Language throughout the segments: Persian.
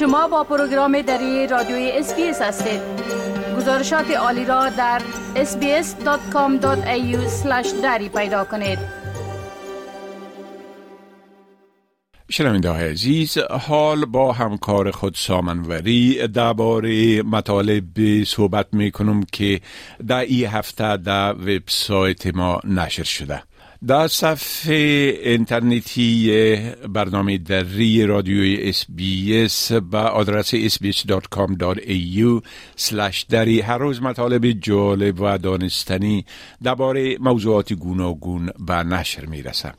شما با پروگرام دری رادیوی SBS هستید. گزارشات عالی را در sbs.com.au دری پیدا کنید. شنونده عزیز حال با همکار خود سام انوری درباره مطالب صحبت می کنم که در این هفته در وبسایت ما نشر شده. در صفحه اینترنتی برنامه دری رادیوی SBS با آدرس sbs.com.au دری. هر روز مطالب جالب و دانستنی درباره موضوعات گوناگون به نشر می رسم.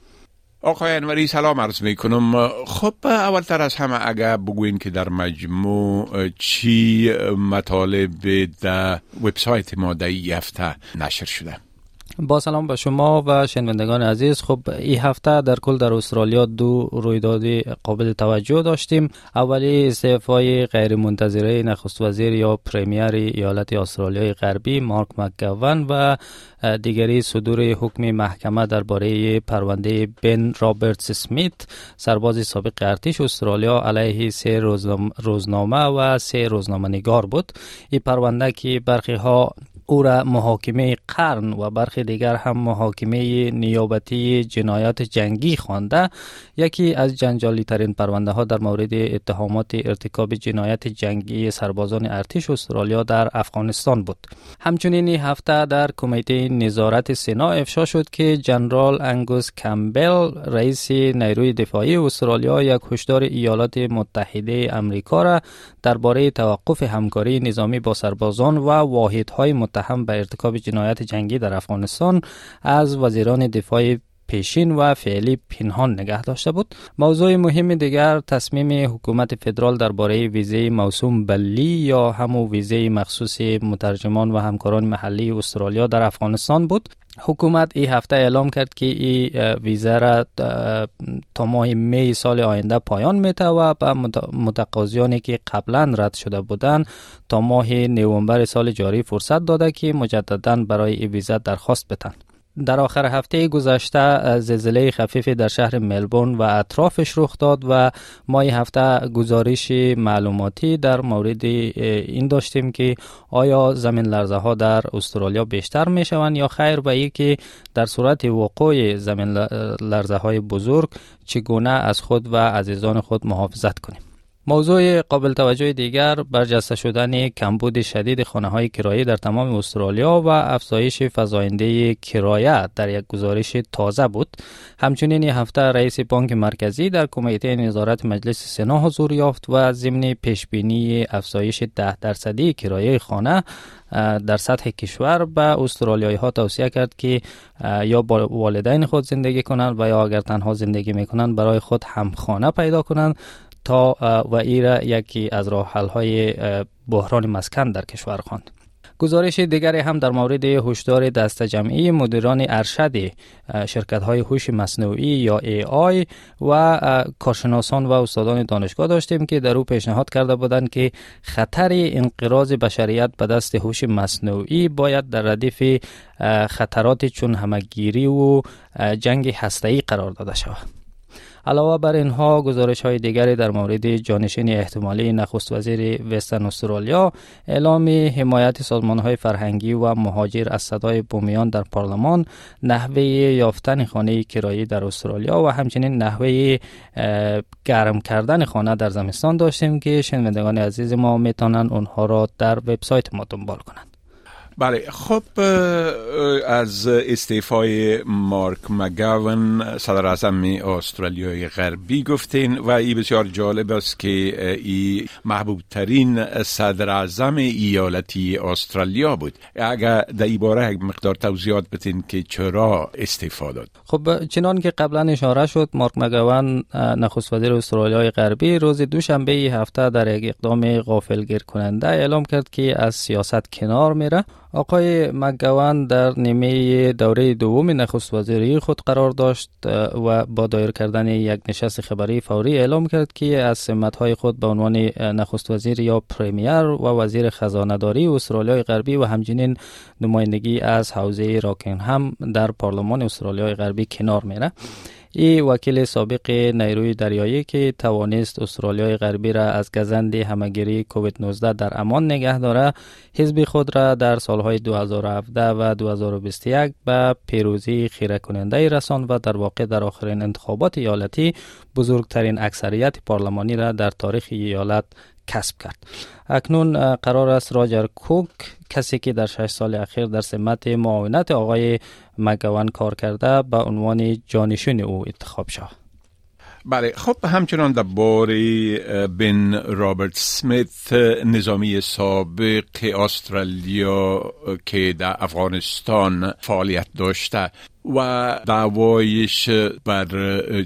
آقای انوری سلام عرض می کنم خب اولتر از همه اگر بگوین که در مجموع چی مطالب در وبسایت ما در هفته نشر شده؟ با سلام به شما و شنوندگان عزیز. خب این هفته در کل در استرالیا دو رویداد قابل توجه داشتیم. اولی استعفای غیر منتظره نخست وزیر یا پریمیر ایالت استرالیای غربی مارک مکگون و دیگری صدور حکم محکمه درباره پرونده بن رابرتس سمیت سرباز سابق ارتش استرالیا علیه سه روزنامه و سه روزنامه نگار بود. این پرونده که برخی ها او را محاکمه قرن و برخی دیگر هم محاکمه نیابتی جنایات جنگی خوانده. یکی از جنجالی ترین پرونده ها در مورد اتهامات ارتکاب جنایت جنگی سربازان ارتش استرالیا در افغانستان بود. همچنین این هفته در کمیته نظارت سنا افشا شد که جنرال انگوس کمبل رئیس نیروی دفاعی استرالیا یک هشدار ایالات متحده امریکا را درباره توقف همکاری نظامی با سربازان و واحدهای متهم به ارتکاب جنایت جنگی در افغانستان از وزیران دفاع پیشین و فعلی پنهان نگه داشته بود. موضوع مهم دیگر تصمیم حکومت فدرال درباره ویزه موسوم بلی یا همو ویزه مخصوص مترجمان و همکاران محلی استرالیا در افغانستان بود. حکومت این هفته اعلام کرد که این ویزه را تا ماه می سال آینده پایان میته و متقاضیانی که قبلا رد شده بودند تا ماه نوامبر سال جاری فرصت داده که مجددا برای این ویزه درخواست بتن در آخر هفته گذشته زلزله خفیفی در شهر ملبورن و اطرافش رخ داد و ما این هفته گزارش معلوماتی در مورد این داشتیم که آیا زمین لرزه ها در استرالیا بیشتر می شوند یا خیر و ای که در صورت وقوع زمین لرزه های بزرگ چگونه از خود و عزیزان خود محافظت کنیم؟ موضوع قابل توجه دیگر برجسته شدن کمبود شدید خانه های کرایه در تمام استرالیا و افزایش فزاینده کرایه در یک گزارش تازه بود. همچنین این هفته رئیس بانک مرکزی در کمیته نظارت مجلس سنا حضور یافت و ضمن پیشبینی افزایش ده درصدی کرایه خانه در سطح کشور به استرالیایی ها توصیه کرد که یا با والدین خود زندگی کنند و یا اگر تنها زندگی می‌کنند برای خود هم خانه پیدا کنند تا و ایرا یکی از راه های بحران مسکن در کشور خواند. گزارش دیگری هم در مورد هشدار دست جمعی مدیران ارشد شرکت های هوش مصنوعی یا ای آی و کارشناسان و استادان دانشگاه داشتیم که در او پیشنهاد کرده بودند که خطر انقراض بشریت به دست هوش مصنوعی باید در ردیف خطرات چون همگیری و جنگ هسته‌ای قرار داده شود. علاوه بر اینها گزارش های دیگری در مورد جانشین احتمالی نخست وزیر وستن استرالیا اعلام حمایت سازمان های فرهنگی و مهاجر از صدای بومیان در پارلمان نحوه یافتن خانه کرایی در استرالیا و همچنین نحوه گرم کردن خانه در زمستان داشتیم که شنوندگان عزیز ما می‌تونن اونها را در وبسایت ما دنبال کنند. بله خب از استعفای مارک مگاون صدر اعظم استرالیای غربی گفتین و ای بسیار جالب است که ای محبوب ترین صدر اعظم ایالتی استرالیا بود. اگر در ای باره مقدار توضیحات بتین که چرا استعفا داد. خب چنان که قبلا اشاره شد مارک مگاون نخست وزیر استرالیای غربی روز دوشنبه هفته در یک اقدام غافلگیر کننده اعلام کرد که از سیاست کنار میره آقای مگوان در نیمه دوره دوم نخست وزیری خود قرار داشت و با دایر کردن یک نشست خبری فوری اعلام کرد که از های خود به عنوان نخست وزیر یا پریمیر و وزیر خزانه داری استرالیای غربی و همچنین نمایندگی از حوزه راکن هم در پارلمان استرالیای غربی کنار میره این وکیل سابق نیروی دریایی که توانست استرالیای غربی را از گزند همگیری کووید 19 در امان نگه داره حزب خود را در سالهای 2017 و 2021 به پیروزی خیره کننده رسان و در واقع در آخرین انتخابات ایالتی بزرگترین اکثریت پارلمانی را در تاریخ ایالت کسب کرد. اکنون قرار است راجر کوک کسی که در شش سال اخیر در سمت معاونت آقای مگوان کار کرده به عنوان جانشین او انتخاب شد بله خب همچنان در باری بن رابرت سمیت نظامی سابق استرالیا که در افغانستان فعالیت داشته. و دعوایش بر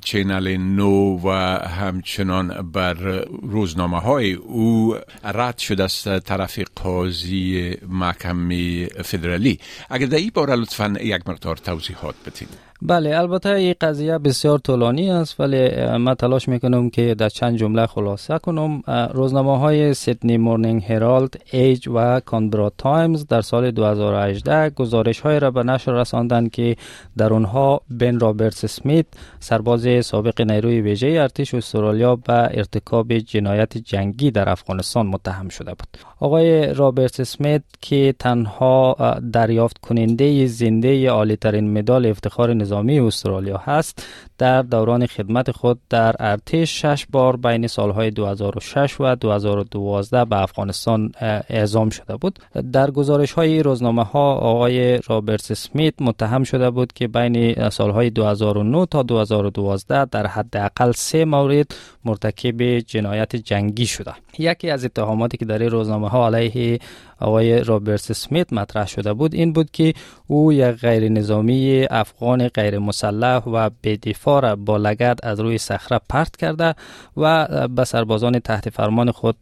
چینل نو و همچنان بر روزنامه های او رد شده است طرف قاضی محکمه فدرالی. اگر در این باره لطفا یک مقدار توضیحات بتین بله البته این قضیه بسیار طولانی است ولی ما تلاش می‌کنم که در چند جمله خلاصه کنم. روزنامه های Sydney Morning Herald Age و Canberra Times در سال 2018 گزارش های را به نشر رساندند که در آنها بن رابرتس سمیت سرباز سابق نیروی ویژه ارتش استرالیا به ارتکاب جنایت جنگی در افغانستان متهم شده بود. آقای رابرت سمیت که تنها دریافت کننده زنده عالی ترین مدال افتخار نظامی استرالیا هست در دوران خدمت خود در ارتش شش بار بین سالهای 2006 و 2012 به افغانستان اعزام شده بود. در گزارش های روزنامه ها آقای رابرت سمیت متهم شده بود که بین سالهای 2009 تا 2012 در حداقل سه مورد مرتکب جنایت جنگی شده. یکی از اتهاماتی که در روزنامه ها علیه آقای رابرت سمیت مطرح شده بود این بود که او یک غیر نظامی افغان غیر مسلح و بدفاع را با لگد از روی صخره پرت کرده و به سربازان تحت فرمان خود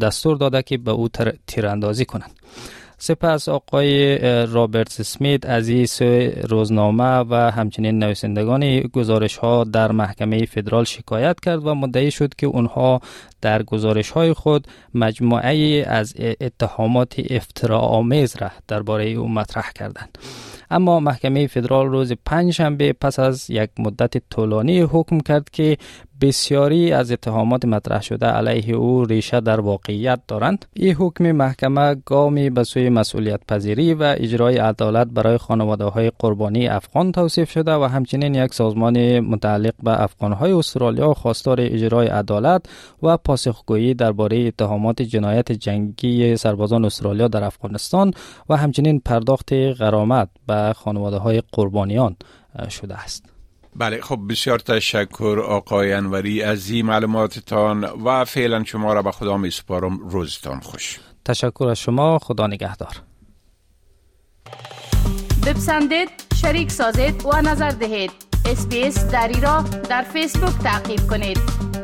دستور داده که به او تیراندازی کنند. سپس آقای رابرت سمیت این روزنامه و همچنین نویسندگان گزارش ها در محکمه فدرال شکایت کرد و مدعی شد که اونها در گزارش های خود مجموعه از اتهامات افتراء آمیز را درباره او مطرح کردند. اما محکمه فدرال روز پنجشنبه پس از یک مدت طولانی حکم کرد که بسیاری از اتهامات مطرح شده علیه او ریشه در واقعیت دارند. این حکم محکمه گامی به سوی مسئولیت پذیری و اجرای عدالت برای خانواده های قربانی افغان توصیف شده و همچنین یک سازمان متعلق به افغان های استرالیا خواستار اجرای عدالت و پاسخگویی درباره اتهامات جنایت جنگی سربازان استرالیا در افغانستان و همچنین پرداخت غرامت به خانواده های قربانیان شده است. بله خب بسیار تشکر آقای انوری از این معلوماتتان و فعلا شما را به خدا می سپارم روزتان خوش. تشکر از شما. خدا نگهدار. بپسندید شریک سازید و نظر دهید. اسپیس دری را در فیسبوک تعقیب کنید.